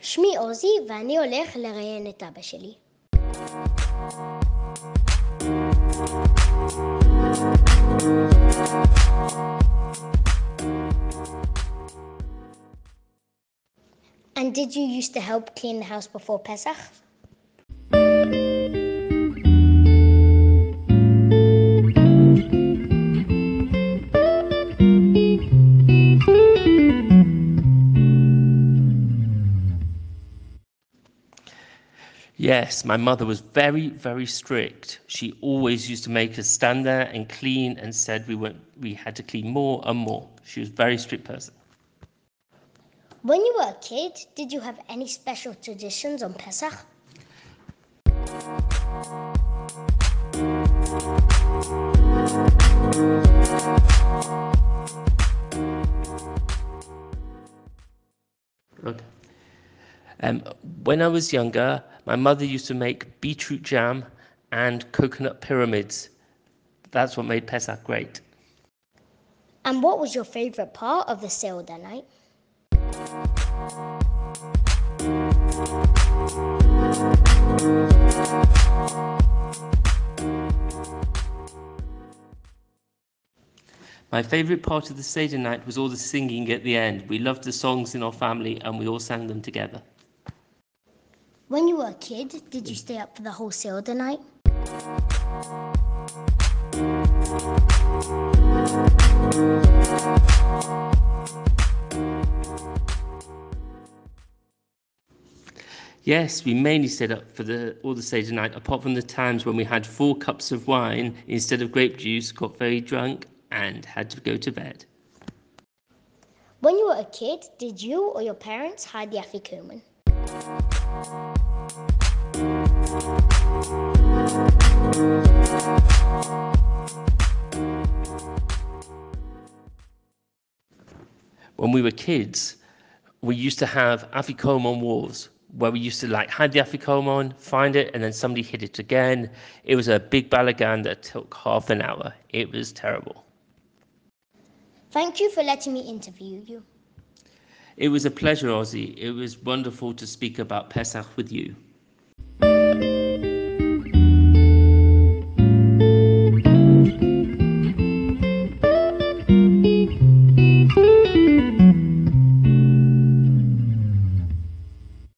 שמי עוזי ואני הולך לראיין את אבא שלי. And did you used to help clean the house before Pesach? Yes, my mother was very, very strict. She always used to make us stand there and clean and said we were we had to clean more and more. She was a very strict person. When you were a kid, did you have any special traditions on Pesach? Okay. Um, when I was younger, my mother used to make beetroot jam and coconut pyramids. That's what made Pesach great. And what was your favorite part of the Seder night? My favourite part of the Seder night was all the singing at the end. We loved the songs in our family and we all sang them together. When you were a kid, did you stay up for the whole Seder night? Yes, we mainly stayed up for the all the Seder night, apart from the times when we had four cups of wine instead of grape juice, got very drunk, and had to go to bed. When you were a kid, did you or your parents hide the Afikoman? When we were kids, we used to have Afikoman wars where we used to like hide the Afikoman, find it, and then somebody hid it again. It was a big balagan that took half an hour. It was terrible. Thank you for letting me interview you. It was a pleasure, Ozzy. It was wonderful to speak about Pesach with you.